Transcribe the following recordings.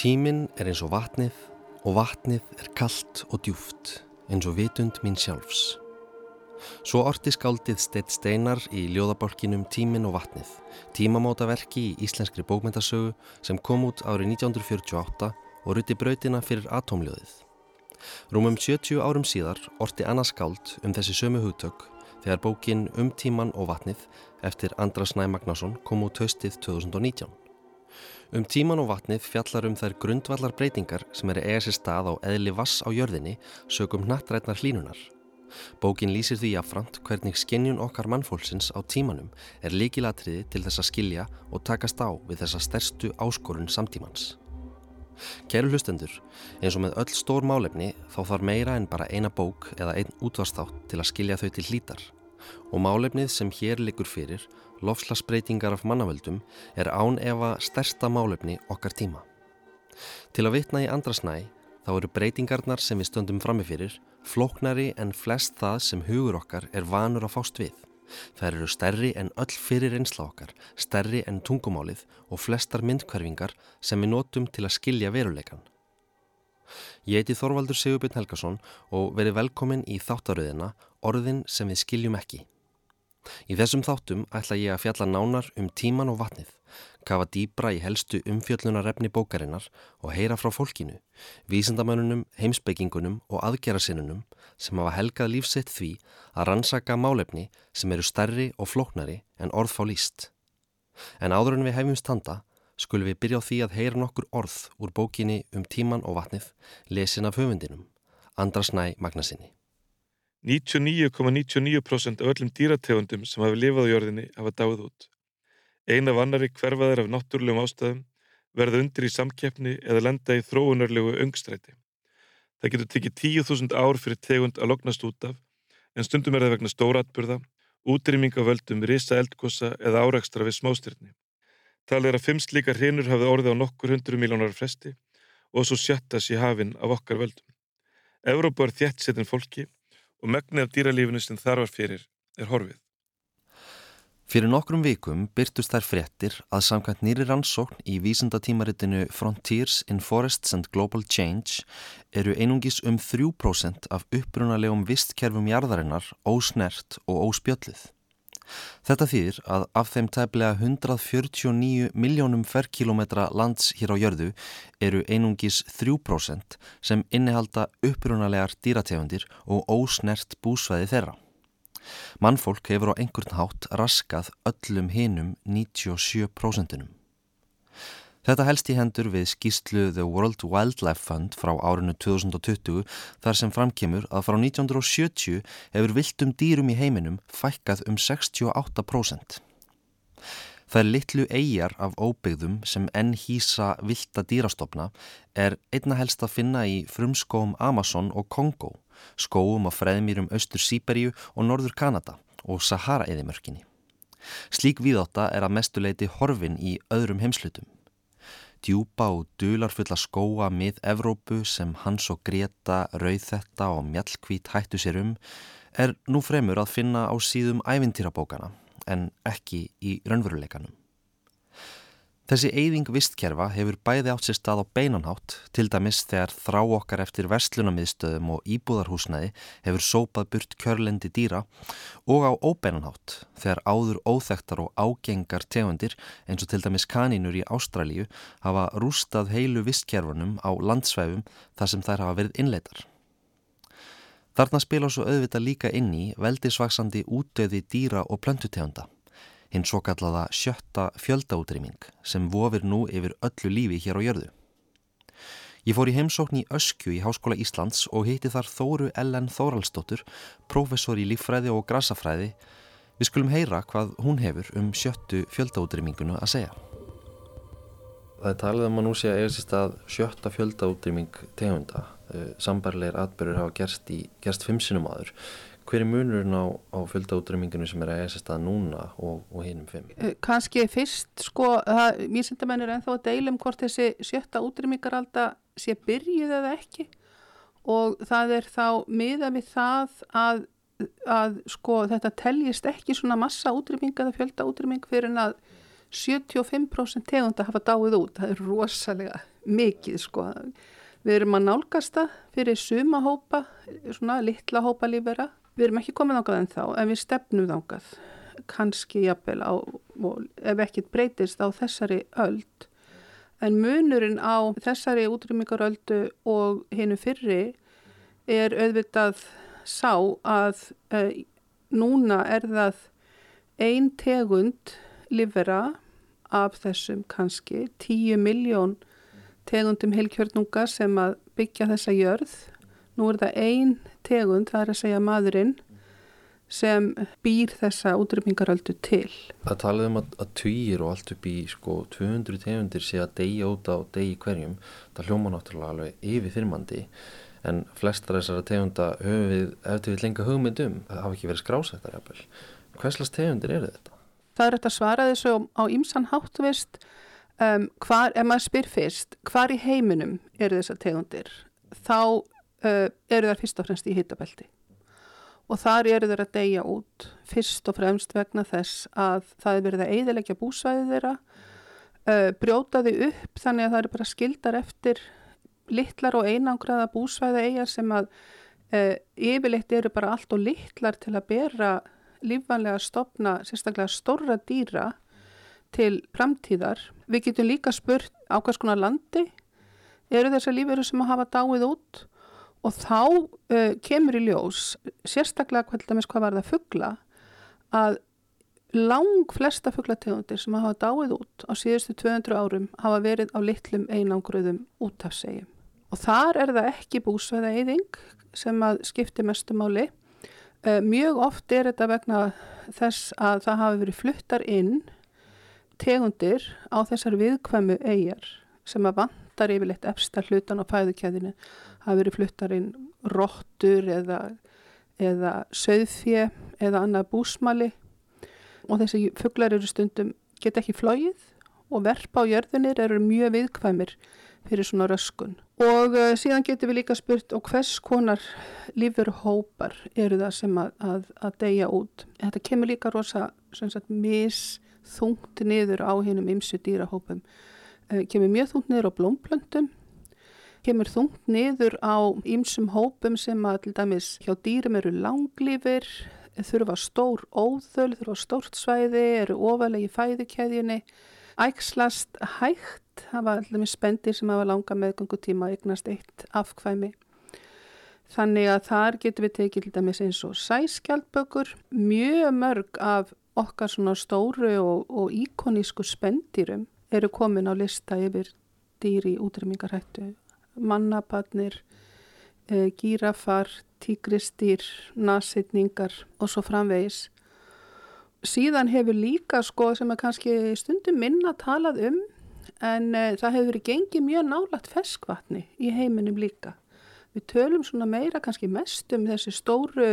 Tíminn er eins og vatnið og vatnið er kallt og djúft eins og vitund mín sjálfs. Svo orti skáldið Steitt Steinar í ljóðaborkinum Tíminn og vatnið, tímamótaverki í íslenskri bókmyndasögu sem kom út árið 1948 og ruti brautina fyrir atomljóðið. Rúmum 70 árum síðar orti Anna Skáld um þessi sömu hugtök þegar bókin Um tíman og vatnið eftir Andras Næ Magnason kom út haustið 2019. Um tíman og vatnið fjallar um þær grundvallar breytingar sem er eiga sér stað á eðli vass á jörðinni sögum nattrætnar hlínunar. Bókin lýsir því affrant hvernig skinnjun okkar mannfólksins á tímanum er líkilatriði til þess að skilja og takast á við þessa stærstu áskorun samtímans. Kæru hlustendur, eins og með öll stór málefni þá þarf meira en bara eina bók eða einn útvarstátt til að skilja þau til hlítar og málefnið sem hér likur fyrir, lofslagsbreytingar af mannavöldum, er án efa stærsta málefni okkar tíma. Til að vitna í andrasnæ þá eru breytingarnar sem við stöndum framifyrir flóknari en flest það sem hugur okkar er vanur að fást við. Þær eru stærri en öll fyrir einsla okkar, stærri en tungumálið og flestar myndkverfingar sem við notum til að skilja veruleikan. Ég heiti Þorvaldur Sigurbjörn Helgason og verið velkomin í þáttaröðina Orðin sem við skiljum ekki. Í þessum þáttum ætla ég að fjalla nánar um tíman og vatnið, kafa dýbra í helstu umfjöllunarefni bókarinnar og heyra frá fólkinu, vísindamönunum, heimsbyggingunum og aðgerasinnunum sem hafa helgað lífsett því að rannsaka málefni sem eru stærri og flóknari en orð fá líst. En áður en við hefjum standa, skulum við byrja á því að heyra nokkur orð úr bókinni um tíman og vatnið, lesin af höfundinum, Andrasnæ Magnasinni. 99,99% af öllum dýrategundum sem hafa lifað á jörðinni hafa dáið út. Eina vannari hverfaðir af náttúrulegum ástæðum verða undir í samkeppni eða lenda í þróunarlegu öngstræti. Það getur tekið 10.000 ár fyrir tegund að loknast út af, en stundum er það vegna stóratburða, útrýmingavöldum, risa eldkosa eða árakstra við smástyrni. Talið er að fimm slíkar hrinur hafði orðið á nokkur hundru miljónar fresti og svo sjöttas í hafinn af okkar völdum. Evrópa er þjætt setin fólki og megnið af dýralífinu sem þar var fyrir er horfið. Fyrir nokkrum vikum byrtust þær fréttir að samkvæmt nýri rannsókn í vísindatímaritinu Frontiers in Forests and Global Change eru einungis um 3% af upprunalegum vistkerfum jarðarinnar ósnert og óspjöllið. Þetta þýðir að af þeim tæplega 149 miljónum ferkilometra lands hér á jörðu eru einungis 3% sem innihalda upprunalegar dýrategundir og ósnert búsvæði þeirra. Mannfólk hefur á einhvern hátt raskað öllum hinum 97%. Þetta helst í hendur við skýslu The World Wildlife Fund frá árinu 2020 þar sem framkemur að frá 1970 hefur viltum dýrum í heiminum fækkað um 68%. Það er litlu eigjar af óbyggðum sem enn hýsa vilta dýrastofna er einna helst að finna í frumskóum Amazon og Kongo, skóum á freðmýrum Östur Sýberíu og Norður Kanada og Sahara-eðimörkinni. Slík viðáta er að mestuleiti horfin í öðrum heimslutum djúpa og dularfulla skóa mið Evrópu sem Hans og Greta, Rauðetta og Mjallkvít hættu sér um er nú fremur að finna á síðum ævintýrabókana en ekki í raunveruleikanum. Þessi eyðing vistkerfa hefur bæði átt sér stað á beinanhátt, til dæmis þegar þrá okkar eftir verslunamiðstöðum og íbúðarhúsnæði hefur sópað burt kjörlendi dýra og á óbeinanhátt þegar áður óþektar og ágengar tegundir eins og til dæmis kanínur í Ástralíu hafa rústað heilu vistkerfunum á landsvæfum þar sem þær hafa verið innleitar. Þarna spila svo auðvita líka inn í veldisvaksandi útöði dýra og plöntutegunda hinn svo kallaða sjötta fjöldaútrýming sem vofir nú yfir öllu lífi hér á jörðu. Ég fór í heimsókn í Öskju í Háskóla Íslands og heiti þar Þóru Ellen Þóraldsdóttur, professor í líffræði og grasafræði. Við skulum heyra hvað hún hefur um sjöttu fjöldaútrýmingunu að segja. Það er talið um að nú sé að eiga sérst að sjötta fjöldaútrýming tegunda. Eh, Sambarleir atbyrgur hafa gerst, í, gerst fimm sinum aður. Hver er munurinn á, á fjöldaútryminginu sem er að esast að núna og, og hinnum fimm? Eh, Kanski fyrst, sko, mér sendamenn er ennþá að deilum hvort þessi sjötta útrymmingaralda sé byrjuð eða ekki og það er þá miða við það að, að sko, þetta teljist ekki svona massa útrymminga eða fjöldaútrymming fyrir en að 75% tegunda hafa dáið út, það er rosalega mikið sko. Við erum að nálgast það fyrir suma hópa, svona litla hópa lífera. Við erum ekki komið ángað en þá, en við stefnum ángað. Kanski jafnvel á, ef ekkit breytist á þessari öld. En munurinn á þessari útrymmingaröldu og hinnu fyrri er auðvitað sá að e, núna er það ein tegund livera af þessum kannski 10 miljón tegundum heilkjörnunga sem að byggja þessa jörð. Nú er það ein tegund, það er að segja maðurinn, sem býr þessa útrymmingaröldu til. Það talaði um að, að týjir og allt upp í sko 200 tegundir sé að deyja út á degi hverjum. Það hljóma náttúrulega alveg yfir þyrmandi en flestar þessara tegunda höfum við eftir við lenga hugmyndum. Það hafa ekki verið skrásættar jafnvel. Hverslas tegundir eru þetta? Það er þetta að svara þessu á ímsan háttuvist um, hvar, ef maður spyr fyrst, hvar í heiminum eru þessar tegundir? Þá eru þær fyrst og fremst í hittabelti og þar eru þeir að deyja út fyrst og fremst vegna þess að það er verið að eidilegja búsvæðið þeirra, uh, brjóta þið upp þannig að það eru bara skildar eftir littlar og einangraða búsvæði eigar sem að uh, yfirleitt eru bara allt og littlar til að bera lífvanlega stopna sérstaklega stórra dýra til framtíðar. Við getum líka spurt á hvers konar landi eru þessar lífveru sem að hafa dáið út og þá uh, kemur í ljós, sérstaklega hvað var það fuggla, að lang flesta fugglategundir sem hafa dáið út á síðustu 200 árum hafa verið á litlum einangröðum útafsegjum. Og þar er það ekki búsveða eyðing sem að skipti mestumáli Eh, mjög oft er þetta vegna þess að það hafi verið fluttar inn tegundir á þessar viðkvæmu eigjar sem að vantar yfirleitt efsta hlutan á fæðukæðinu hafi verið fluttar inn róttur eða, eða söðfje eða annað búsmali og þessi fugglar eru stundum geta ekki flóið og verpa á jörðunir eru mjög viðkvæmir fyrir svona röskun. Og uh, síðan getur við líka spurt og hvers konar lífurhópar eru það sem að, að, að deyja út. Þetta kemur líka rosa misþungt niður á hinnum ymsu dýrahópum. Uh, kemur mjög þungt niður á blómplöndum, kemur þungt niður á ymsum hópum sem að til dæmis hjá dýrum eru langlífir, þurfa stór óþöl, þurfa stórt svæði, eru ofalegi fæðukeðjunni, ægslast hægt það var allir með spendir sem hafa langa meðgöngutíma að eignast eitt afkvæmi. Þannig að þar getur við tekið til dæmis eins og sæskjaldbökur, mjög mörg af okkar svona stóru og, og íkonísku spendirum eru komin á lista yfir dýri útrymmingarhættu, mannabarnir, e, gírafar, tígristýr, nasitningar og svo framvegis. Síðan hefur líka sko sem að kannski stundum minna talað um en uh, það hefur verið gengið mjög nálagt feskvatni í heiminum líka. Við tölum svona meira kannski mest um þessi stóru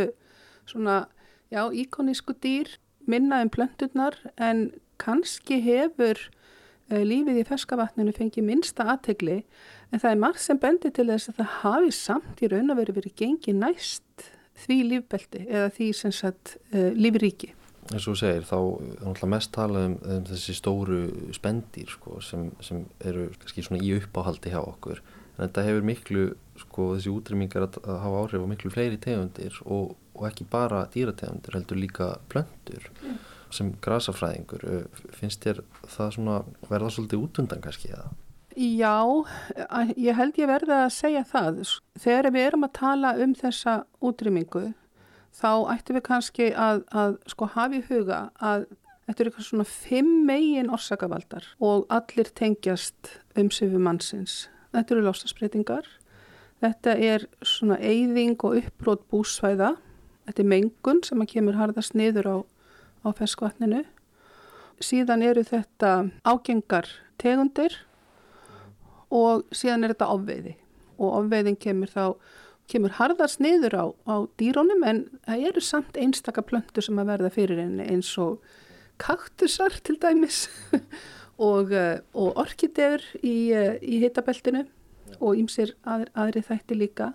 svona, já, íkonísku dýr, minna um plönturnar en kannski hefur lífið í feskavatninu fengið minsta aðtegli en það er margt sem bendir til þess að það hafi samt í raun að veri verið gengið næst því lífbelti eða því sem sagt uh, lífríki. Eins og þú segir þá er mest talað um, um þessi stóru spendir sko, sem, sem eru svona í uppáhaldi hjá okkur. En þetta hefur miklu sko, þessi útrymmingar að, að hafa áhrif á miklu fleiri tegundir og, og ekki bara dýrategundir heldur líka plöndur mm. Sem grasafræðingur finnst þér það svona verða svolítið útundan kannski eða? Já, ég held ég verða að segja það þegar við erum að tala um þessa útrymmingu þá ættum við kannski að, að sko hafi huga að þetta eru eitthvað svona fimm megin orsakavaldar og allir tengjast umsöfu mannsins. Þetta eru lostasbreytingar, þetta er svona eyðing og uppbrót búsvæða, þetta er mengun sem að kemur harðast niður á, á feskvatninu. Síðan eru þetta ágengar tegundir og síðan er þetta ofveiði og ofveiðin kemur þá kemur harðast niður á, á dýrónum en það eru samt einstaka plöntur sem að verða fyrir henni eins og kaktusar til dæmis og, eh, og orkidegur í, eh, í hitabeltinu og ýmsir að, aðri þætti líka.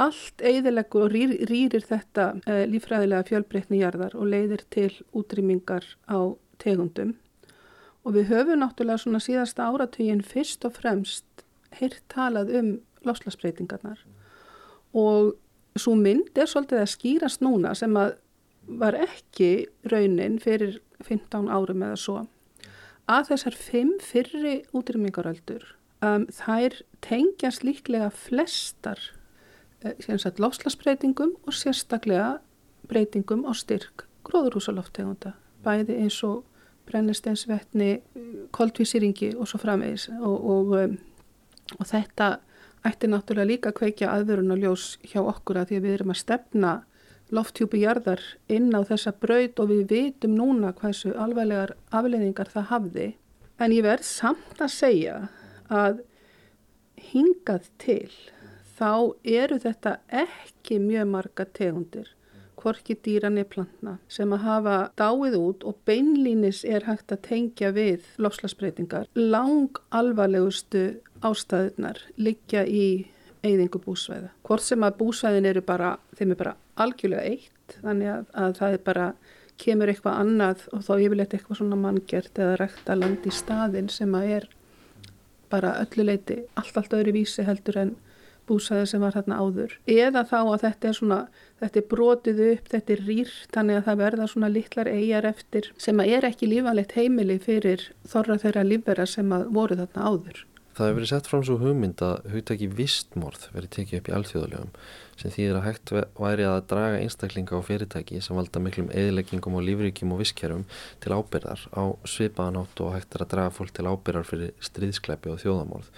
Allt eigðilegu og rýr, rýrir þetta uh, lífræðilega fjölbreytni jarðar og leiðir til útrýmingar á tegundum. Og við höfum náttúrulega svona síðasta áratugin fyrst og fremst heyrt talað um lofslagsbreytingarnar og svo mynd er svolítið að skýrast núna sem að var ekki raunin fyrir 15 árum eða svo. Að þessar fimm fyrri útrymmingaröldur um, þær tengjast líklega flestar lofslagsbreytingum og sérstaklega breytingum á styrk gróðurhúsaloftegunda bæði eins og brennisteinsvetni, koldvísýringi og svo framvegis. Og, og, um, og þetta ætti náttúrulega líka að kveikja aðverun og ljós hjá okkur að því að við erum að stefna lofthjúpi jarðar inn á þessa braut og við vitum núna hversu alveglegar afleiðingar það hafði. En ég verð samt að segja að hingað til þá eru þetta ekki mjög marga tegundir hvorki dýran er plantna sem að hafa dáið út og beinlínis er hægt að tengja við lofslagsbreytingar. Lang alvarlegustu ástæðunar liggja í eyðingu búsvæða. Hvort sem að búsvæðin eru bara, þeim er bara algjörlega eitt, þannig að, að það er bara kemur eitthvað annað og þá yfirleitt eitthvað svona manngert eða rægt að landi í staðin sem að er bara ölluleiti allt allt öðru vísi heldur en búsæði sem var þarna áður eða þá að þetta er svona þetta er brotið upp, þetta er rýrt þannig að það verða svona litlar eigjar eftir sem að er ekki lífanlegt heimili fyrir þorra þeirra lífverða sem að voru þarna áður. Það hefur verið sett fram svo hugmynd að hugtaki vistmorð verið tekið upp í alþjóðulegum sem þýðir að hægt væri að draga einstaklinga á fyrirtæki sem valda miklum eðileggingum og lífrikjum og visskerfum til ábyrðar á svipaðanátt og hægt er að draga fólk til ábyrðar fyrir stríðskleipi og þjóðamorð.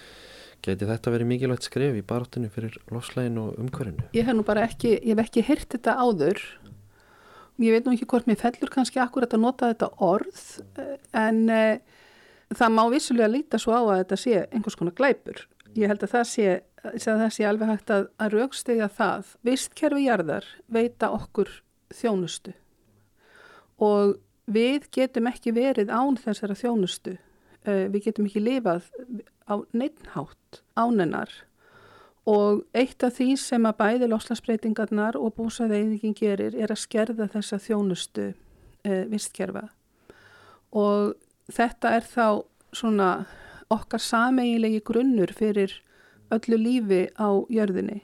Geti þetta verið mikilvægt skref í baráttinu fyrir lofslægin og umhverfinu? Ég hef nú bara ekki, ég hef ekki hirt þetta áður. Ég veit nú ekki hvort mér fellur kannski akkurat að nota þetta orð en e, það má vissulega líta svo á að þetta sé einhvers konar glæpur. Ég held að það sé, að það sé alveg hægt að, að raukstega það. Vistkerfi jarðar veita okkur þjónustu og við getum ekki verið án þessara þjónustu. E, við getum ekki lifað á neittnhátt ánennar og eitt af því sem að bæði loslasbreytingarnar og búsaðeiðingin gerir er að skerða þessa þjónustu e, vistkerfa. Og þetta er þá svona okkar sameigilegi grunnur fyrir öllu lífi á jörðinni.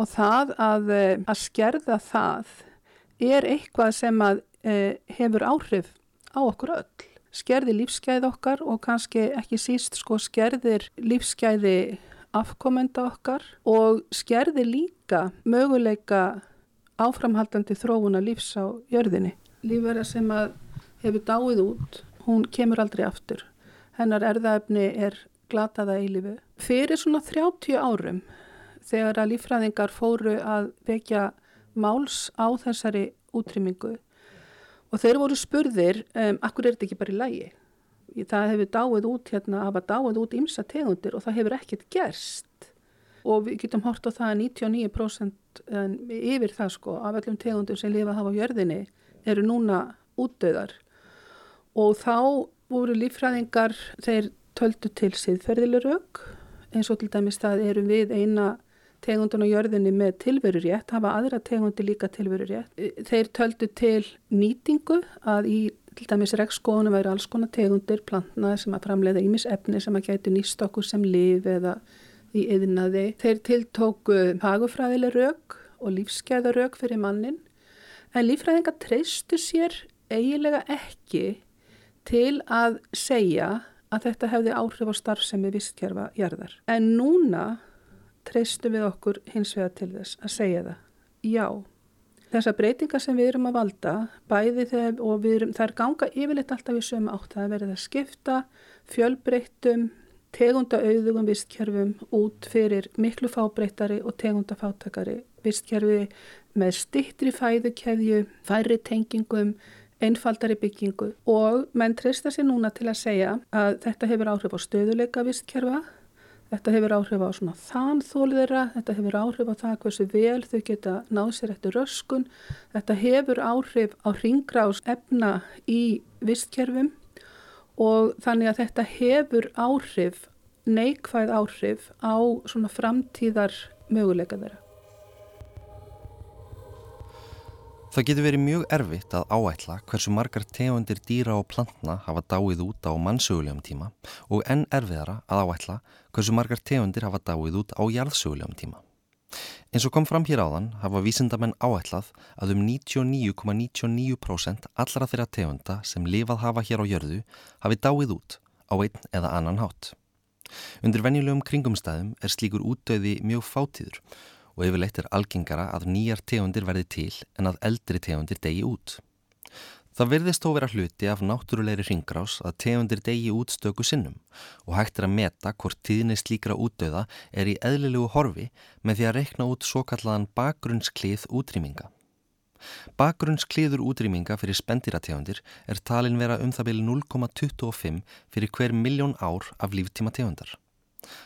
Og það að, eh, að skerða það er eitthvað sem að e, hefur áhrif á okkur öll skerði lífsgæði okkar og kannski ekki síst sko skerðir lífsgæði afkomenda okkar og skerði líka möguleika áframhaldandi þróuna lífs á jörðinni. Lífverða sem að hefur dáið út, hún kemur aldrei aftur. Hennar erðaefni er glataða í lífu. Fyrir svona 30 árum þegar að lífræðingar fóru að vekja máls á þessari útrymmingu og þeir voru spurðir, um, akkur er þetta ekki bara í lægi? Það hefur dáið út hérna, hafa dáið út ymsa tegundir og það hefur ekkert gerst og við getum hort á það að 99% yfir það sko af öllum tegundir sem lifa hafa á jörðinni eru núna útdöðar og þá voru lífræðingar, þeir töldu til siðferðileg eins og til dæmis það eru við eina tegundun á jörðinni með tilverurétt, hafa aðra tegundi líka tilverurétt. Þeir töldu til nýtingu að í til dæmis rekskóðunum væri alls konar tegundir plantna sem að framleiða ímis efni sem að gætu nýst okkur sem liv eða í yðnaði. Þeir tiltóku hagufræðileg rauk og lífskeiða rauk fyrir mannin en lífræðingar treystu sér eiginlega ekki til að segja að þetta hefði áhrif á starfsemi vistkerfa jarðar. En núna treystum við okkur hins vegar til þess að segja það. Já, þessar breytingar sem við erum að valda, bæði þegar og við erum, það er ganga yfirleitt alltaf í sömu átt, það er verið að skipta fjölbreyttum, tegunda auðugum vistkerfum út fyrir miklu fábreytari og tegunda fátakari vistkerfi með stittri fæðukeðju, færri tengingum, einfaldari byggingu og menn treysta sér núna til að segja að þetta hefur áhrif á stöðuleika vistkerfa Þetta hefur áhrif á svona þanþóliðra, þetta hefur áhrif á það hversu vel þau geta náð sér eftir röskun, þetta hefur áhrif á ringrás efna í vistkerfum og þannig að þetta hefur áhrif, neikvæð áhrif á svona framtíðar möguleika þeirra. Það getur verið mjög erfitt að áætla hversu margar tegundir dýra og plantna hafa dáið út á mannsögulegum tíma og enn erfiðara að áætla hversu margar tegundir hafa dáið út á jarðsögulegum tíma. Eins og kom fram hér áðan hafa vísindamenn áætlað að um 99,99% allra þeirra tegunda sem lifað hafa hér á jörðu hafi dáið út á einn eða annan hátt. Undir venjulegum kringumstæðum er slíkur útdauði mjög fátíður og yfirleitt er algengara að nýjar tegundir verði til en að eldri tegundir degi út. Það verðist þó vera hluti af náttúrulegri ringrás að tegundir degi út stöku sinnum og hægt er að meta hvort tíðinni slíkra útdauða er í eðlilegu horfi með því að rekna út svo kallaðan bakgrunnsklið útrýminga. Bakgrunnsklíður útrýminga fyrir spendirategundir er talin vera um það byrju 0,25 fyrir hver miljón ár af líftíma tegundar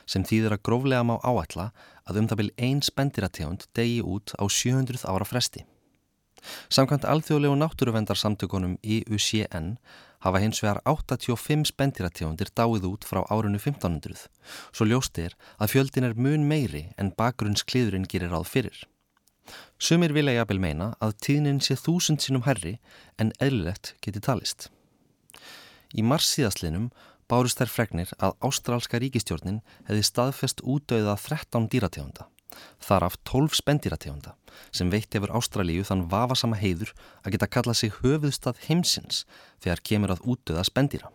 sem þýðir að gróflega má áætla að um það vil einn spendirategund degi út á 700 ára fresti. Samkvæmt alþjóðlegu náttúruvendarsamtökunum IUCN hafa hins vegar 85 spendirategundir dáið út frá árunnu 1500, svo ljóst er að fjöldin er mun meiri en bakgrunnskliðurinn gerir ráð fyrir. Sumir vilja jafnvel meina að tíðnin sé þúsund sínum herri en eðlilegt geti talist. Í mars síðastlinum bárust þær fregnir að ástrálska ríkistjórnin hefði staðfest útdauða 13 dýrategunda, þar af 12 spendýrategunda sem veitt hefur Ástralíu þann vafasama heiður að geta kallað sig höfuðstað heimsins þegar kemur að útdauða spendýra.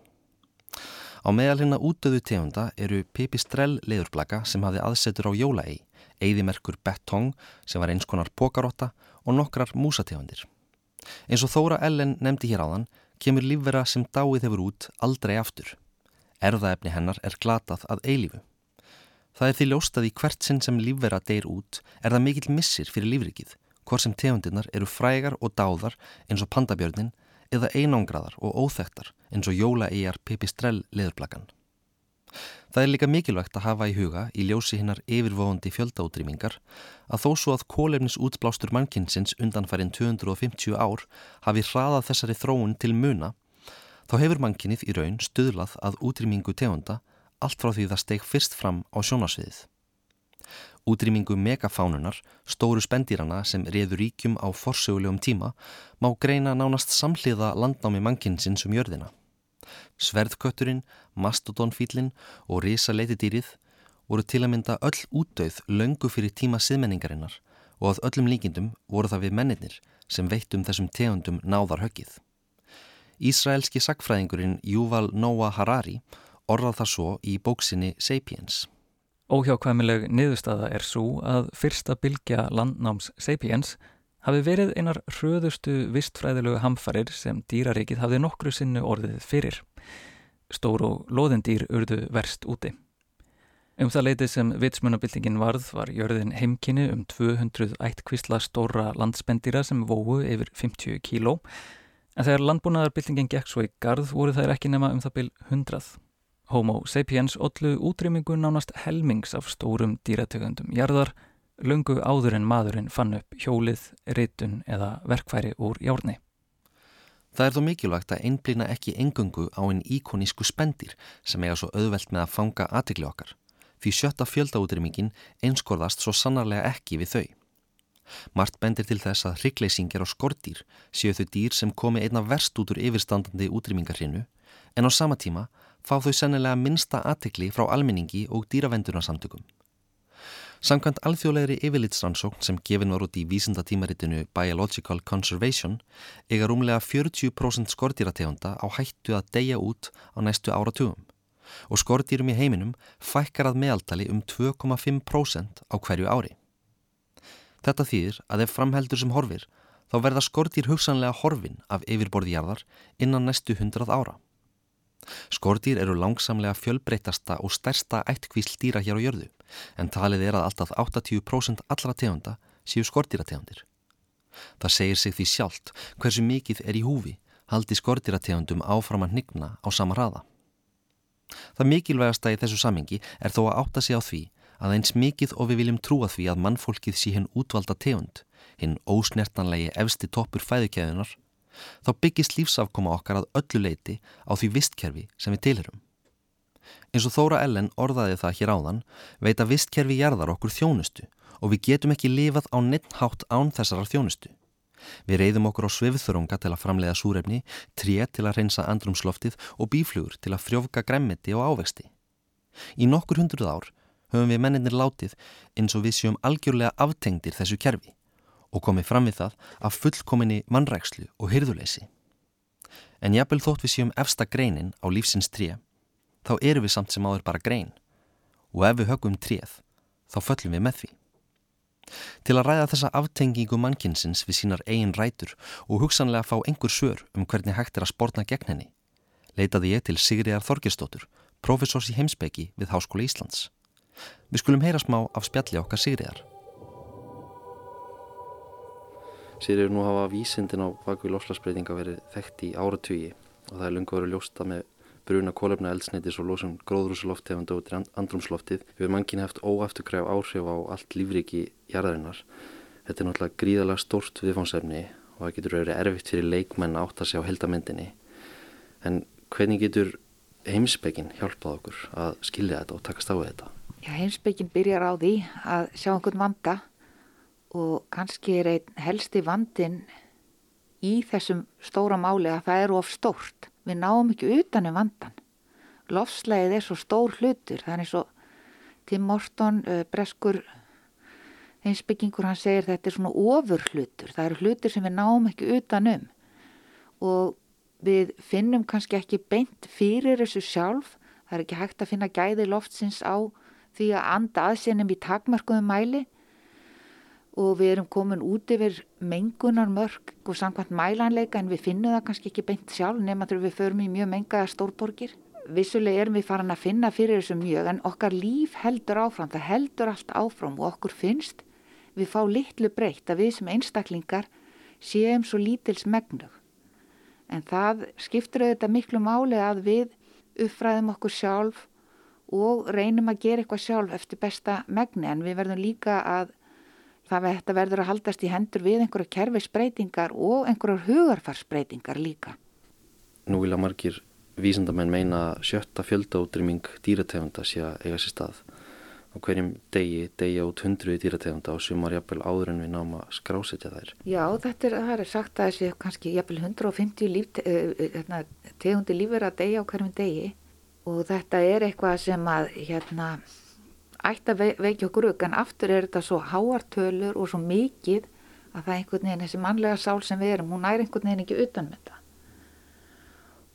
Á meðal hérna útdauðu tegunda eru pipistrell leðurblaka sem hafði aðsetur á jólaei, eigðimerkur betong sem var eins konar pokarotta og nokkrar músategundir. Eins og Þóra Ellen nefndi hér áðan kemur lífvera sem dáið hefur út aldrei aftur. Erðaefni hennar er glatað að eilífu. Það er því ljóstað í hvert sinn sem lífvera deyr út er það mikill missir fyrir lífrikið, hvort sem tegundirnar eru frægar og dáðar eins og pandabjörnin eða einangraðar og óþektar eins og jólaeigjar pipistrell leðurblakkan. Það er líka mikilvægt að hafa í huga í ljósi hinnar yfirvóðandi fjöldaútrýmingar að þó svo að kólefnis útblástur mannkinsins undanfærin 250 ár hafi hraðað þessari þróun til muna þá hefur mannkinnið í raun stuðlað að útrýmingu tegunda allt frá því það steg fyrst fram á sjónasviðið. Útrýmingu megafánunar, stóru spendýrana sem reður ríkjum á forsögulegum tíma, má greina nánast samhliða landnámi mannkinnsins um jörðina. Sverðkötturinn, mastodonfílinn og risaleitidýrið voru til að mynda öll útdauð löngu fyrir tíma siðmenningarinnar og að öllum líkindum voru það við mennirnir sem veittum þessum tegundum náðar höggið. Ísraelski sagfræðingurinn Yuval Noah Harari orðað það svo í bóksinni Sapiens. Óhjákvæmileg niðurstaða er svo að fyrsta bylgja landnáms Sapiens hafi verið einar hröðustu vistfræðilegu hamfarir sem dýraríkið hafði nokkru sinnu orðið fyrir. Stór og loðendýr urðu verst úti. Um það leiti sem vitsmunabildingin varð var jörðin heimkynni um 200 ættkvísla stóra landspendýra sem vóu yfir 50 kíló En þegar landbúnaðarbyltingin gekk svo í gard voru þær ekki nema um það byl hundrað. Homo sapiens ollu útrymmingu nánast helmings af stórum dýratögundum jarðar, lungu áður en maðurinn fann upp hjólið, reytun eða verkfæri úr járni. Það er þó mikilvægt að einblýna ekki engungu á einn íkonísku spendir sem eiga svo auðvelt með að fanga aðtikli okkar, því sjötta fjöldaútrymmingin einskorðast svo sannarlega ekki við þau. Mart bendir til þess að hryggleysingjar og skordýr séu þau dýr sem komi einna verst út úr yfirstandandi útrýmingarhinu en á sama tíma fá þau sennilega minsta aðtekli frá almenningi og dýravendunarsamtökum. Samkvæmt alþjóðlegri yfirlitsrannsókn sem gefin var út í vísindatímaritinu Biological Conservation eiga rúmlega 40% skordýrategunda á hættu að deyja út á næstu áratugum og skordýrum í heiminum fækkar að meðaltali um 2,5% á hverju ári. Þetta þýðir að ef framheldur sem horfir þá verða skortýr hugsanlega horfin af yfirborðjarðar innan næstu hundrað ára. Skortýr eru langsamlega fjölbreytasta og stærsta ættkvísl dýra hér á jörðu en talið er að alltaf 80% allra tegunda séu skortýrategundir. Það segir sig því sjálft hversu mikið er í húfi haldi skortýrategundum áfram að nigna á sama hraða. Það mikilvægasta í þessu samingi er þó að átta sig á því að eins mikið og við viljum trúa því að mannfólkið sé hinn útvalda tegund, hinn ósnertanlegi efsti toppur fæðukæðunar, þá byggist lífsafkoma okkar að öllu leiti á því vistkerfi sem við tilherum. Eins og Þóra Ellen orðaði það hér áðan, veit að vistkerfi gerðar okkur þjónustu og við getum ekki lifað á neitthátt án þessarar þjónustu. Við reyðum okkur á svifþörunga til að framleiða súrefni, tré til að reynsa andrumsloftið og bíflugur til að frjófka gremmiti og ávexti. Í nokkur hundruð ár höfum við menninir látið eins og við séum algjörlega aftengdir þessu kerfi og komið fram við það af fullkominni mannrækslu og hyrðuleysi. En jafnvel þótt við séum efsta greinin á lífsins tré, þá eru við samt sem áður bara grein og ef við högum tréð, þá föllum við með því. Til að ræða þessa aftengingu mannkinsins við sínar eigin rætur og hugsanlega fá einhver sör um hvernig hægt er að spórna gegn henni, leitaði ég til Sigriðar Þorgestóttur, professors í heimsbyggi við Háskóla Íslands. Við skulum heyra smá af spjalli okkar Sigriðar. Sigriður nú hafa vísindin á bakvið lofslagsbreytinga verið þekkt í áratugi og það er lunga verið ljósta með bruna kólefna eldsneitis og losum gróðrúsuloftegund og andrumsloftið hefur mannkinn haft óafturkræf áhrif á allt lífriki jarðarinnar. Þetta er náttúrulega gríðalega stórt viðfánsefni og það getur verið erfitt fyrir leikmenn að átta sig á heldamendinni. En hvernig getur heimsbyggin hjálpað okkur að skilja þetta og takast á þetta? Já, heimsbyggin byrjar á því að sjá einhvern vanda og kannski er einn helsti vandin í þessum stóra máli að það eru of stórt. Við náum ekki utanum vandan. Lofslægið er svo stór hlutur, eins og Tim Morton, uh, breskur einsbyggingur, hann segir þetta er svona ofur hlutur, það eru hlutur sem við náum ekki utanum og við finnum kannski ekki beint fyrir þessu sjálf, það er ekki hægt að finna gæði loftsins á því að anda aðsennum í takmarkuðum mæli og við erum komin út yfir mengunar mörg og samkvæmt mælanleika en við finnum það kannski ekki beint sjálf nema þegar við förum í mjög mengaða stórborgir. Vissulega erum við farin að finna fyrir þessu mjög en okkar líf heldur áfram, það heldur allt áfram og okkur finnst við fá litlu breytt að við sem einstaklingar séum svo lítils megnug. En það skiptur auðvitað miklu máli að við uppfræðum okkur sjálf og reynum að gera eitthvað sjálf eftir besta megni en við verðum líka að það þetta verður að haldast í hendur við einhverja kerfisbreytingar og einhverjar hugarfarsbreytingar líka. Nú vilja margir vísendamenn meina sjötta fjöldaútryming dýrategunda sé að eiga sér stað. Á hverjum degi degja út hundruði dýrategunda og sumar jafnvel áður en við náum að skrásetja þær. Já, þetta er, er sagt að þessi kannski jafnvel 150 líf, hérna, tegundi lífur að degja á hverjum degi og þetta er eitthvað sem að hérna ætti að veikja okkur auk en aftur er þetta svo háartölur og svo mikið að það er einhvern veginn þessi mannlega sál sem við erum, hún er einhvern veginn ekki utan með þetta.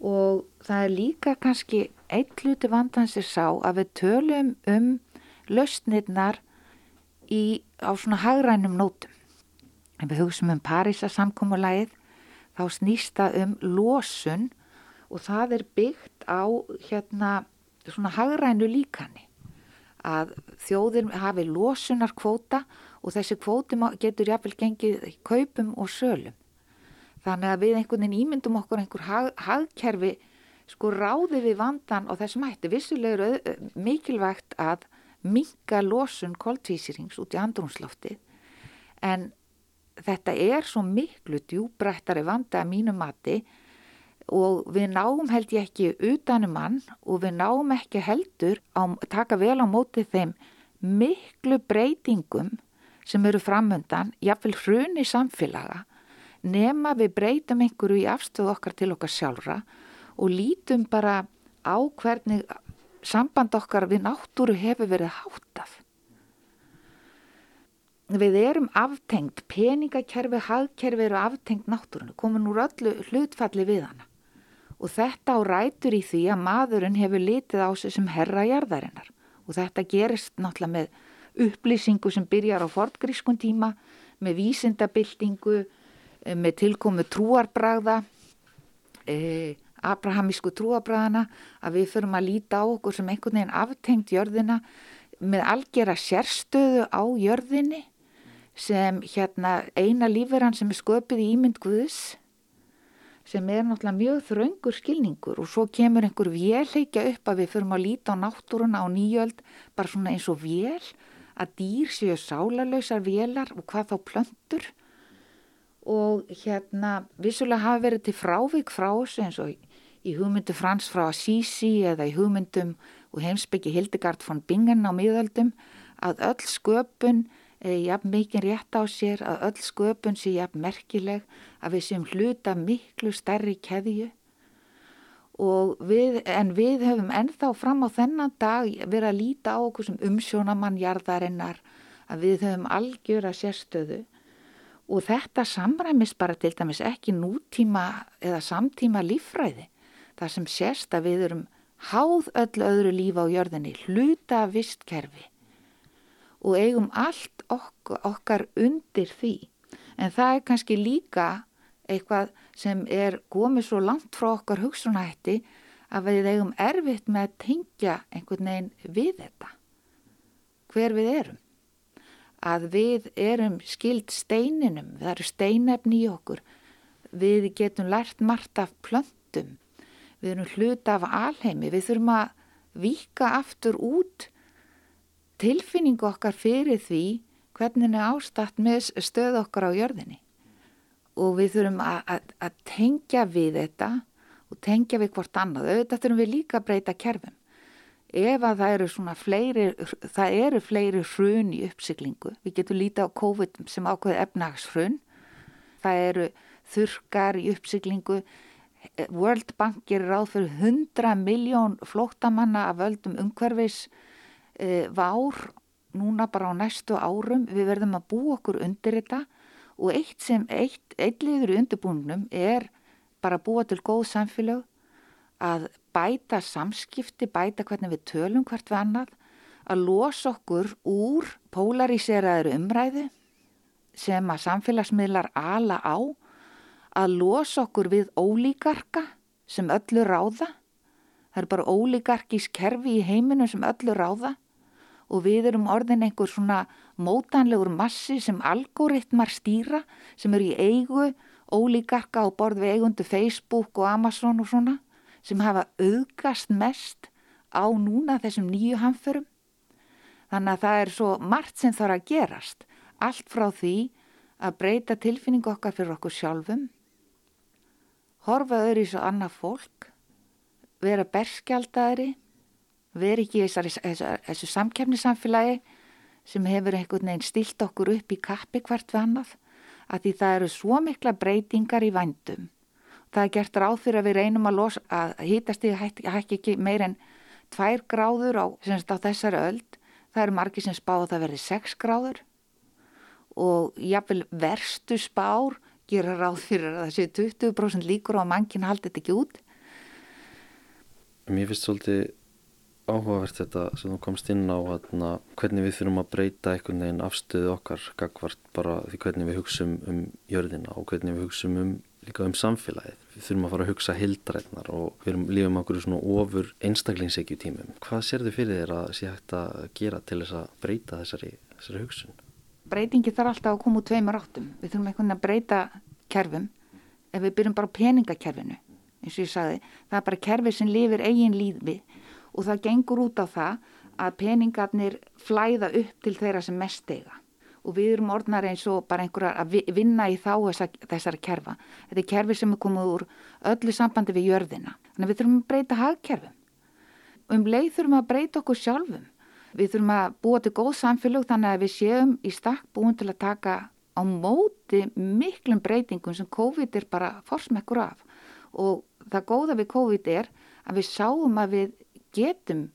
Og það er líka kannski einn hluti vandans er sá að við tölum um lausnirnar í, á svona hagrænum nótum. En við hugsaum um Parísa samkómulægið þá snýst það um losun og það er byggt á hérna svona hagrænu líkani að þjóðir hafi losunar kvóta og þessi kvóti getur jáfnvel gengið kaupum og sölum. Þannig að við einhvern veginn ímyndum okkur einhver hag, hagkerfi sko ráði við vandan og þessum hætti vissulegur mikilvægt að minga losun koltvísirings út í andrumslofti en þetta er svo miklu djúbrættari vanda að mínu mati og við náum held ég ekki utanum hann og við náum ekki heldur að taka vel á móti þeim miklu breytingum sem eru framöndan, jáfnveil hruni samfélaga, nema við breytum einhverju í afstöðu okkar til okkar sjálfra og lítum bara á hvernig samband okkar við náttúru hefur verið háttað. Við erum aftengt, peningakerfi, hagkerfi eru aftengt náttúrunu, komin úr öllu hlutfalli við hana og þetta á rætur í því að maðurinn hefur litið á sig sem herra jarðarinnar. Og þetta gerist náttúrulega með upplýsingu sem byrjar á fortgrískun tíma, með vísindabildingu, eh, með tilkomu trúarbragða, eh, abrahamísku trúarbragðana, að við förum að líta á okkur sem einhvern veginn aftengt jörðina með algjera sérstöðu á jörðinni sem hérna eina lífverðan sem er sköpið í ímynd Guðs sem er náttúrulega mjög þraungur skilningur og svo kemur einhver vélheikja upp að við förum að líta á náttúruna á nýjöld bara svona eins og vél að dýr séu sálarlausar vélar og hvað þá plöntur. Og hérna vissulega hafa verið til frávik frá þessu eins og í hugmyndu Frans frá Assisi eða í hugmyndum og heimsbyggi Hildegard von Bingen á miðöldum að öll sköpun jafn mikið rétt á sér að öll sköpun sé jafn merkileg að við séum hluta miklu stærri keðju. Við, en við höfum ennþá fram á þennan dag verið að líta á okkur sem umsjónamann jarðarinnar að við höfum algjör að sérstöðu. Og þetta samræmis bara til dæmis ekki nútíma eða samtíma lífræði þar sem sérst að við erum háð öll öðru lífa á jörðinni hluta vistkerfi og eigum allt ok okkar undir því. En það er kannski líka eitthvað sem er komið svo langt frá okkar hugsunahætti að við eigum erfitt með að tengja einhvern veginn við þetta. Hver við erum. Að við erum skild steininum það eru steinefni í okkur. Við getum lært margt af plöntum. Við erum hluta af alheimi. Við þurfum að vika aftur út tilfinningu okkar fyrir því hvernig er ástatt með stöð okkar á jörðinni og við þurfum að, tengja við þetta og tengja við hvort annað. Auðvitað þurfum við líka að breyta kerfum. Ef að það eru svona fleiri, það eru fleiri hrun í uppsiklingu, við getum lítið á COVID sem ákveði efnagshrun, það eru þurkar í uppsiklingu, World Bank gerir ráð fyrir 100 miljón flóttamanna af völdum umhverfis vár núna bara á næstu árum, við verðum að bú okkur undir þetta og eitt sem, eitt, eitt liður í undirbúningnum er bara að búa til góð samfélag, að bæta samskipti, bæta hvernig við tölum hvert við annað, að losa okkur úr polariseraður umræðu sem að samfélagsmiðlar ala á, að losa okkur við ólíkarka sem öllu ráða, það er bara ólíkarkís kerfi í heiminu sem öllu ráða og við erum orðin einhver svona mótanlegur massi sem algoritmar stýra sem eru í eigu ólíkarka og borð við eigundu Facebook og Amazon og svona sem hafa auðgast mest á núna þessum nýju hamförum. Þannig að það er svo margt sem þarf að gerast. Allt frá því að breyta tilfinningu okkar fyrir okkur sjálfum, horfa öðru í svo annað fólk, vera berskjaldari, veri ekki í þessu samkefnisamfélagi sem hefur einhvern veginn stilt okkur upp í kappi hvert við annað að því það eru svo mikla breytingar í vandum. Það er gert ráð fyrir að við reynum að, losa, að hýtast í hækki ekki meir en tvær gráður á, á þessari öld. Það eru margi sem spá að það verði sex gráður og jáfnvel verstu spár gera ráð fyrir að það séu 20% líkur og að mannkinn haldi þetta ekki út. Mér finnst svolítið áhugavert þetta sem þú komst inn á hana, hvernig við þurfum að breyta einhvern veginn afstöðu okkar gagvart bara því hvernig við hugsaum um jörðina og hvernig við hugsaum um líka um samfélagið. Við þurfum að fara að hugsa hildrætnar og við erum lífum okkur svona ofur einstaklingsegju tímum. Hvað sér þið fyrir þér að sé hægt að gera til þess að breyta þessari, þessari hugsun? Breytingi þarf alltaf að koma úr tveimur áttum. Við þurfum einhvern veginn að breyta kerfum ef við byrjum bara peningakerfinu eins og ég sagði. Það er bara kerfi sem lifir eigin lífi og það gengur út á það að peningarnir flæða upp til þeirra sem mest eiga og við erum orðnar eins og bara einhverjar að vinna í þá þessa, þessari kerfa. Þetta er kerfi sem er komið úr öllu sambandi við jörðina. Þannig við þurfum að breyta hagkerfum. Um leið þurfum að breyta okkur sjálfum. Við þurfum að búa til góð samfélög þannig að við séum í stakk búin til að taka á móti miklum breytingum sem COVID er bara forsmekkur af. Og það góða við COVID er að við sáum að við getum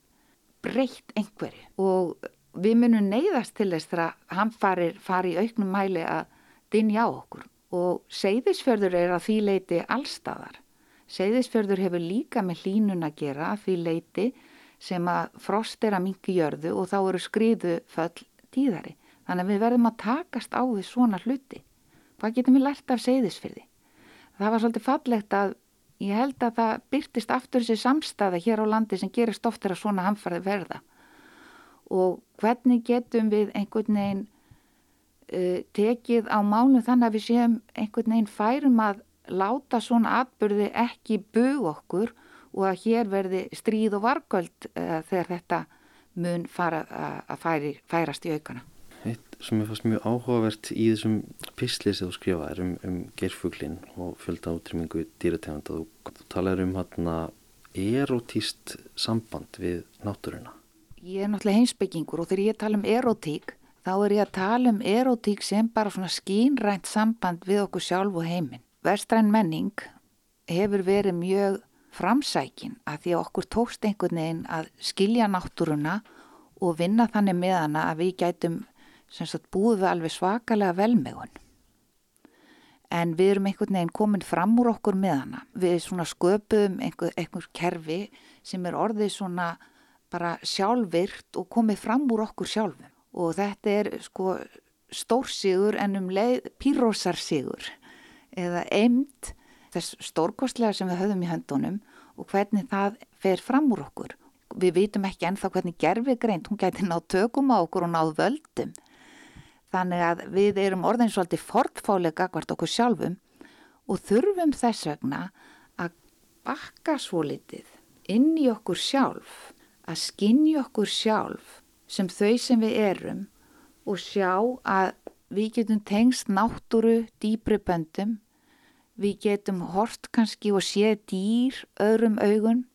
breytt einhverju og við munum neyðast til þess þegar hann farir fari í auknum mæli að dinja á okkur og Seyðisfjörður er að því leiti allstaðar. Seyðisfjörður hefur líka með hlínun að gera að því leiti sem að frost er að mingi jörðu og þá eru skriðu föll tíðari. Þannig að við verðum að takast á því svona hluti. Hvað getum við lært af Seyðisfjörði? Það var svolítið fallegt að Ég held að það byrtist aftur þessi samstæða hér á landi sem gerist oftar að svona hamfarði verða. Og hvernig getum við einhvern veginn uh, tekið á mánu þannig að við séum einhvern veginn færum að láta svona atbyrði ekki bug okkur og að hér verði stríð og vargöld uh, þegar þetta mun fara að færi, færast í aukana sem er fast mjög áhugavert í þessum písli sem þú skrifaðir um, um gerfuglin og fjölda útrymmingu dýrateganda. Þú, þú talaður um hérna erotíst samband við náttúruna. Ég er náttúrulega heimsbyggingur og þegar ég tala um erotík þá er ég að tala um erotík sem bara svona skínrænt samband við okkur sjálf og heiminn. Vestræn menning hefur verið mjög framsækin að því að okkur tókst einhvern veginn að skilja náttúruna og vinna þannig með hana að við gætum sagt, búið við alveg svakalega velmegun. En við erum einhvern veginn komin fram úr okkur með hana. Við svona sköpum einhver, einhver kerfi sem er orðið svona bara sjálfvirt og komið fram úr okkur sjálfum. Og þetta er sko stórsigur en um leið pírósarsigur eða eimt þess stórkostlega sem við höfum í höndunum og hvernig það fer fram úr okkur. Við vitum ekki ennþá hvernig gerfi greint, hún gæti náð tökum á okkur og náð völdum. Þannig að við erum orðin svolítið fortfálega hvert okkur sjálfum og þurfum þess vegna að bakka svo litið inn í okkur sjálf, að skinni okkur sjálf sem þau sem við erum og sjá að við getum tengst náttúru dýbri böndum Við getum hort kannski og séð dýr öðrum augun.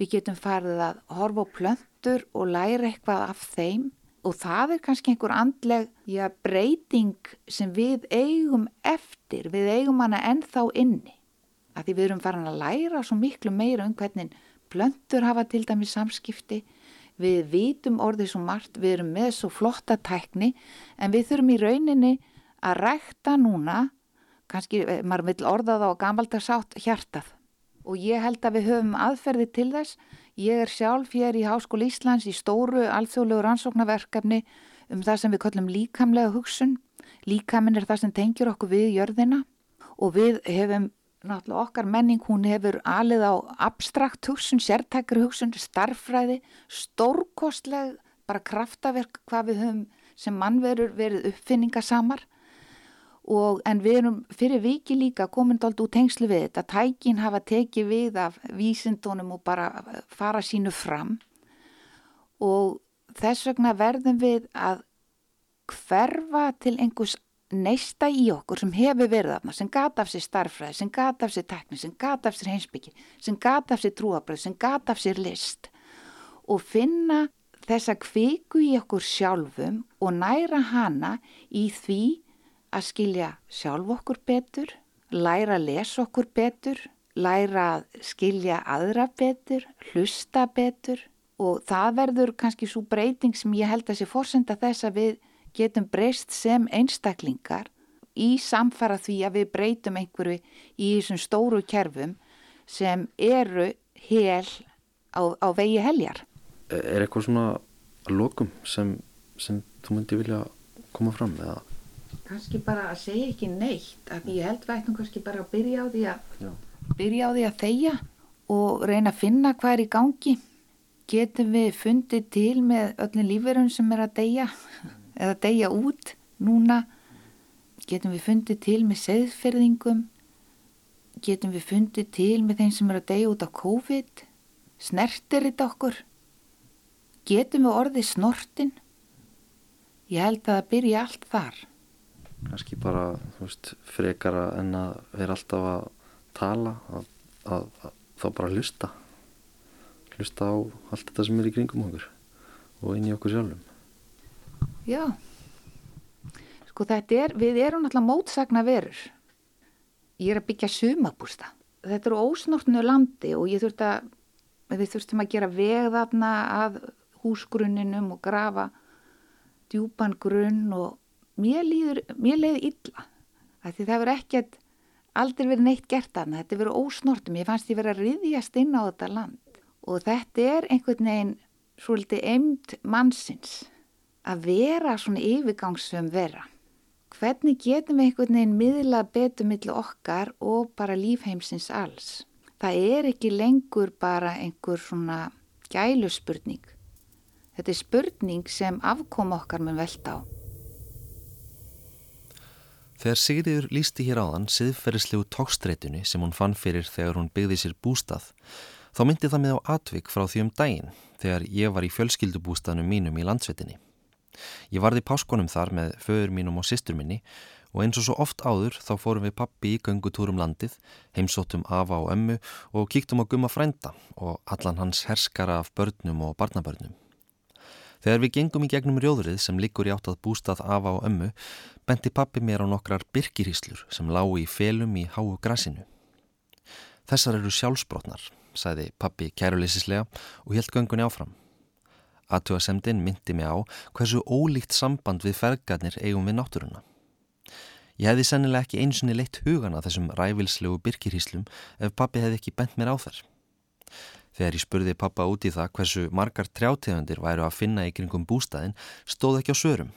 Við getum farið að horfa á plöntur og læra eitthvað af þeim og það er kannski einhver andleg já, breyting sem við eigum eftir, við eigum hana ennþá inni. Að því við erum farin að læra svo miklu meira um hvernig plöntur hafa til dæmis samskipti. Við vitum orðið svo margt, við erum með svo flotta tækni en við þurfum í rauninni að rækta núna kannski, eh, maður vil orða það á gamaldarsátt hjartað og ég held að við höfum aðferði til þess. Ég er sjálf hér í Háskóli Íslands í stóru alþjóðlegu rannsóknarverkefni um það sem við kallum líkamlega hugsun. Líkaminn er það sem tengjur okkur við jörðina og við hefum náttúrulega okkar menning, hún hefur alið á abstrakt hugsun, sértækri hugsun, starffræði, stórkostleg bara kraftaverk hvað við höfum sem mannverur verið uppfinningasamar Og, en við erum fyrir viki líka komund aldrei úr tengslu við þetta, tækin hafa tekið við af vísindunum og bara fara sínu fram. Og þess vegna verðum við að hverfa til einhvers neista í okkur sem hefur verið þarna, sem gata af sér starfræði, sem gata af sér tekni, sem gata af sér heimsbyggi, sem gata af sér trúabröð, sem gata af sér list. Og finna þessa kviku í okkur sjálfum og næra hana í því að skilja sjálf okkur betur, læra að lesa okkur betur, læra að skilja aðra betur, hlusta betur og það verður kannski svo breyting sem ég held að sé fórsenda þess að við getum breyst sem einstaklingar í samfara því að við breytum einhverju í þessum stóru kerfum sem eru hel á, á vegi heljar. Er eitthvað svona lokum sem, sem þú myndi vilja koma fram eða? Kannski bara að segja ekki neitt að ég held vægt um kannski bara að byrja á því að Já. byrja á því að þeia og reyna að finna hvað er í gangi. Getum við fundið til með öllin lífverðun sem er að deyja eða deyja út núna? Getum við fundið til með seðferðingum getum við fundið til með þeim sem er að deyja út á COVID? Snertir þetta okkur? Getum við orðið snortin? Ég held að það byrja allt þar kannski bara veist, frekara en að vera alltaf að tala að, að, að þá bara hlusta. Hlusta á allt þetta sem er í kringum okkur og inn í okkur sjálfum. Já. Sko þetta er, við erum alltaf mótsagna verur ég er að byggja sumabústa þetta eru ósnortnu landi og ég þurft að við þurftum að gera veg þarna að húsgrunninum og grafa djúpan grunn og mér líður, mér leiði illa það verður ekkert aldrei verið neitt gert aðna, þetta verður ósnortum ég fannst ég verið að riðjast inn á þetta land. Og þetta er einhvern veginn svolítið eimt mannsins að vera svona yfirgangsum vera. Hvernig getum við einhvern veginn miðla betur millu okkar og bara lífheimsins alls? Það er ekki lengur bara einhver svona gæluspurning. Þetta er spurning sem afkom okkar mun velta á Þegar Sigriður lísti hér áðan siðferðislegu tókstreitunni sem hún fann fyrir þegar hún byggði sér bústað, þá myndi það með á atvik frá því um daginn þegar ég var í fjölskyldubústaðnum mínum í landsvetinni. Ég varði páskonum þar með föður mínum og sýstur minni og eins og svo oft áður þá fórum við pappi í göngutúrum landið, heimsóttum afa og ömmu og kíktum á gumma frænda og allan hans herskara af börnum og barnabörnum. Þegar við gengum í gegnum rjóðrið sem liggur í áttað bústað afa og ömmu, benti pappi mér á nokkrar byrkirhíslur sem lágu í felum í háu grassinu. Þessar eru sjálfsbrotnar, sagði pappi kæruleysislega og helt göngunni áfram. Aðtjóðasemdin myndi mig á hversu ólíkt samband við fergarnir eigum við náttúruna. Ég hefði sennilega ekki einsunni leitt hugana þessum rævilslegu byrkirhíslum ef pappi hefði ekki bent mér á þær. Þegar ég spurði pappa út í það hversu margar trjátegundir væru að finna í kringum bústæðin stóð ekki á sörum.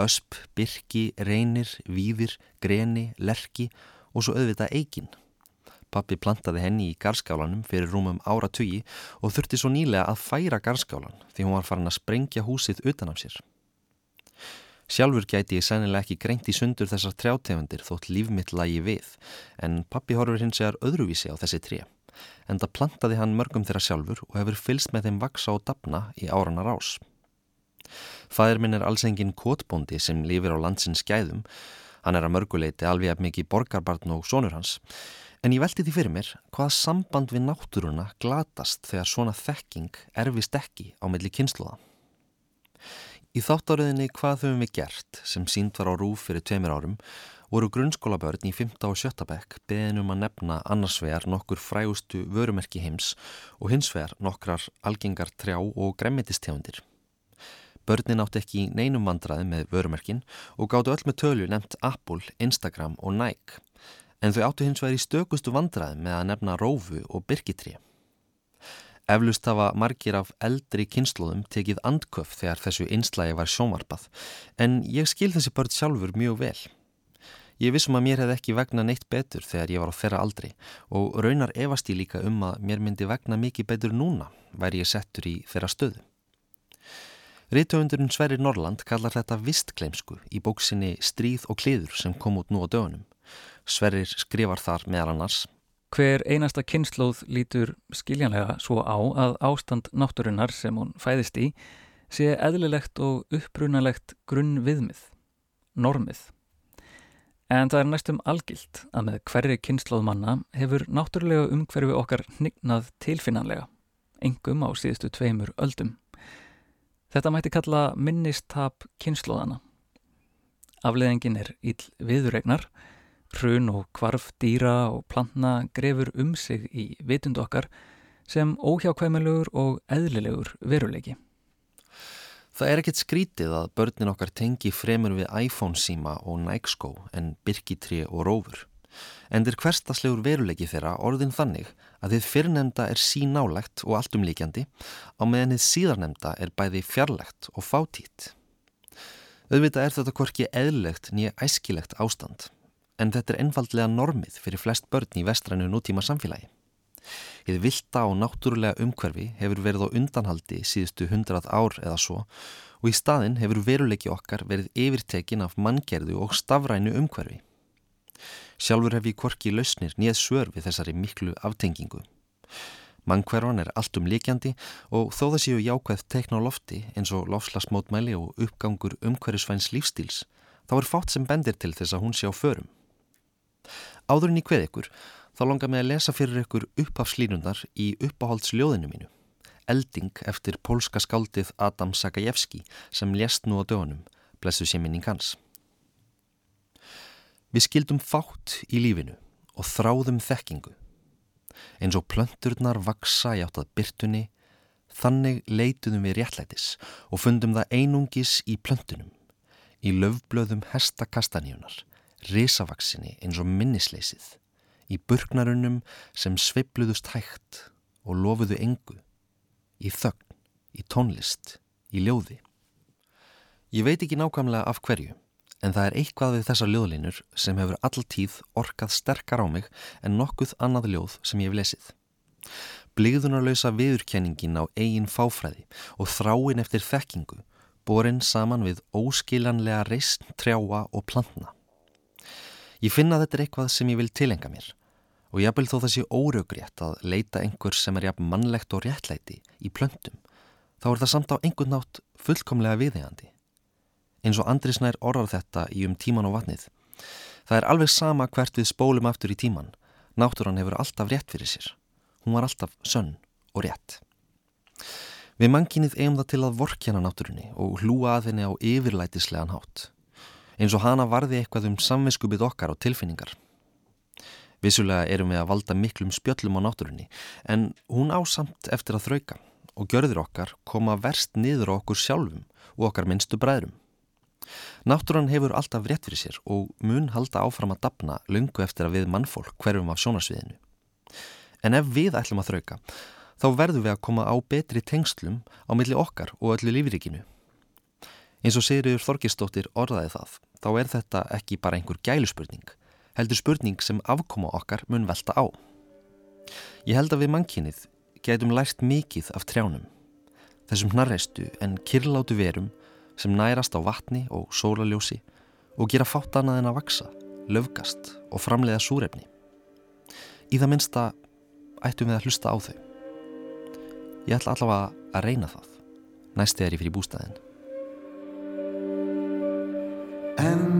Ösp, byrki, reynir, víðir, greni, lerki og svo auðvitað eigin. Pappi plantaði henni í garskálanum fyrir rúmum ára tugi og þurfti svo nýlega að færa garskálan því hún var farin að sprengja húsið utan af sér. Sjálfur gæti ég sennilega ekki greint í sundur þessar trjátefundir þótt lífmitt lagi við en pappi horfur hins vegar öðruvísi á þessi tré. En það plantaði hann mörgum þeirra sjálfur og hefur fylst með þeim vaksa og dapna í áranar ás. Fæðir minn er alls engin kotbóndi sem lifir á landsins skæðum. Hann er að mörguleiti alveg mikið borgarbarn og sonur hans En ég veldi því fyrir mér hvað samband við náttúruna glatast þegar svona þekking erfist ekki á melli kynsluða. Í þáttáriðinni Hvað höfum við gert sem sínt var á rúf fyrir tveimir árum voru grunnskólabörn í 5. og 7. bekk beðin um að nefna annarsvegar nokkur frægustu vörumerki heims og hinsvegar nokkrar algengar trjá og gremmitistjáundir. Börnin átt ekki neinum vandraði með vörumerkin og gáttu öll með tölju nefnt Apple, Instagram og Nike en þau áttu hins vegar í stökustu vandraði með að nefna rófu og byrkitri. Eflust hafa margir af eldri kynnslóðum tekið andköf þegar þessu einslægi var sjónvarpað, en ég skil þessi börn sjálfur mjög vel. Ég vissum að mér hef ekki vegna neitt betur þegar ég var á þeirra aldri og raunar efast ég líka um að mér myndi vegna mikið betur núna væri ég settur í þeirra stöðu. Rítöfundurinn Sverrir Norrland kallar þetta vistkleimsku í bóksinni Stríð og kliður sem kom út nú á dögunum. Sverrir skrifar þar meðal annars. Hver einasta kynnslóð lítur skiljanlega svo á að ástand náttúrunnar sem hún fæðist í sé eðlilegt og upprunalegt grunn viðmið, normið. En það er næstum algilt að með hverri kynnslóð manna hefur náttúrulega umhverfi okkar hnignað tilfinnanlega, engum á síðustu tveimur öldum. Þetta mætti kalla minnistap kynnslóðana. Afleðingin er íll viðuregnar Hrun og kvarf dýra og plantna grefur um sig í vitund okkar sem óhjákvæmilegur og eðlilegur veruleiki. Það er ekkert skrítið að börnin okkar tengi fremur við iPhone síma og Nike skó en byrkitri og rófur. En þeir hverstaslegur veruleiki þeirra orðin þannig að þið fyrrnemda er sínálegt og alltumlíkjandi á meðan þið síðarnemda er bæði fjarlegt og fátít. Auðvitað er þetta korki eðlilegt nýja æskilegt ástand en þetta er einfaldlega normið fyrir flest börn í vestrænu nútíma samfélagi. Þið vilda og náttúrulega umhverfi hefur verið á undanhaldi síðustu hundrað ár eða svo og í staðin hefur veruleiki okkar verið yfirtekin af manngerðu og stafrænu umhverfi. Sjálfur hef ég korki lausnir nýð svör við þessari miklu aftengingu. Mannkverfan er allt um líkjandi og þó það séu jákvæð tekna á lofti eins og lofslagsmótmæli og uppgangur umhverfisvæns lífstíls þá er fátt sem bendir til þess að hún sé á förum. Áðurinn í hveð ykkur, þá langar mig að lesa fyrir ykkur upphafslínundar í uppáhaldsljóðinu mínu. Elding eftir pólska skáldið Adam Sakajevski sem lést nú á dögunum, blessu sé minning hans. Við skildum fátt í lífinu og þráðum þekkingu. Eins og plönturnar vaksa í áttað byrtunni, þannig leituðum við réttlætis og fundum það einungis í plöntunum, í löfblöðum hestakastaníunar risavaksinni eins og minnisleysið, í burknarunum sem sveibluðust hægt og lofuðu engu, í þögn, í tónlist, í ljóði. Ég veit ekki nákvæmlega af hverju, en það er eitthvað við þessar ljóðlinur sem hefur alltíð orkað sterkar á mig en nokkuð annað ljóð sem ég hef lesið. Bligðunarlausa viðurkenningin á eigin fáfræði og þráin eftir þekkingu borin saman við óskiljanlega reysn, trjáa og plantna. Ég finna þetta er eitthvað sem ég vil tilenga mér og ég vil þó þessi óröggrétt að leita einhver sem er jafn mannlegt og réttlæti í plöntum þá er það samt á einhvern nátt fullkomlega viðegandi. Eins og Andrisnær orðar þetta í um tíman og vatnið. Það er alveg sama hvert við spólum aftur í tíman. Náttúran hefur alltaf rétt fyrir sér. Hún var alltaf sönn og rétt. Við manginið eigum það til að vorkjana náttúrunni og hlúa að henni á yfirlætislegan hátt. Eins og hana varði eitthvað um samviskubið okkar og tilfinningar. Vissulega erum við að valda miklum spjöllum á náttúrunni en hún ásamt eftir að þrauka og gjörðir okkar koma verst niður okkur sjálfum og okkar minnstu bræðrum. Náttúran hefur alltaf rétt fyrir sér og mun halda áfram að dapna lungu eftir að við mannfólk hverjum af sjónarsviðinu. En ef við ætlum að þrauka, þá verðum við að koma á betri tengslum á milli okkar og öllu lífrikinu. Eins og Sigriður Þorgistóttir orðaði það, þá er þetta ekki bara einhver gæluspurning, heldur spurning sem afkoma okkar mun velta á. Ég held að við mannkinnið getum lært mikið af trjánum, þessum hnarreistu en kirlátu verum sem nærast á vatni og sólaljósi og gera fátt annað en að vaksa, löfgast og framleiða súrefni. Í það minnsta ættum við að hlusta á þau. Ég ætla allavega að reyna það, næst þegar ég fyrir bústæðin. En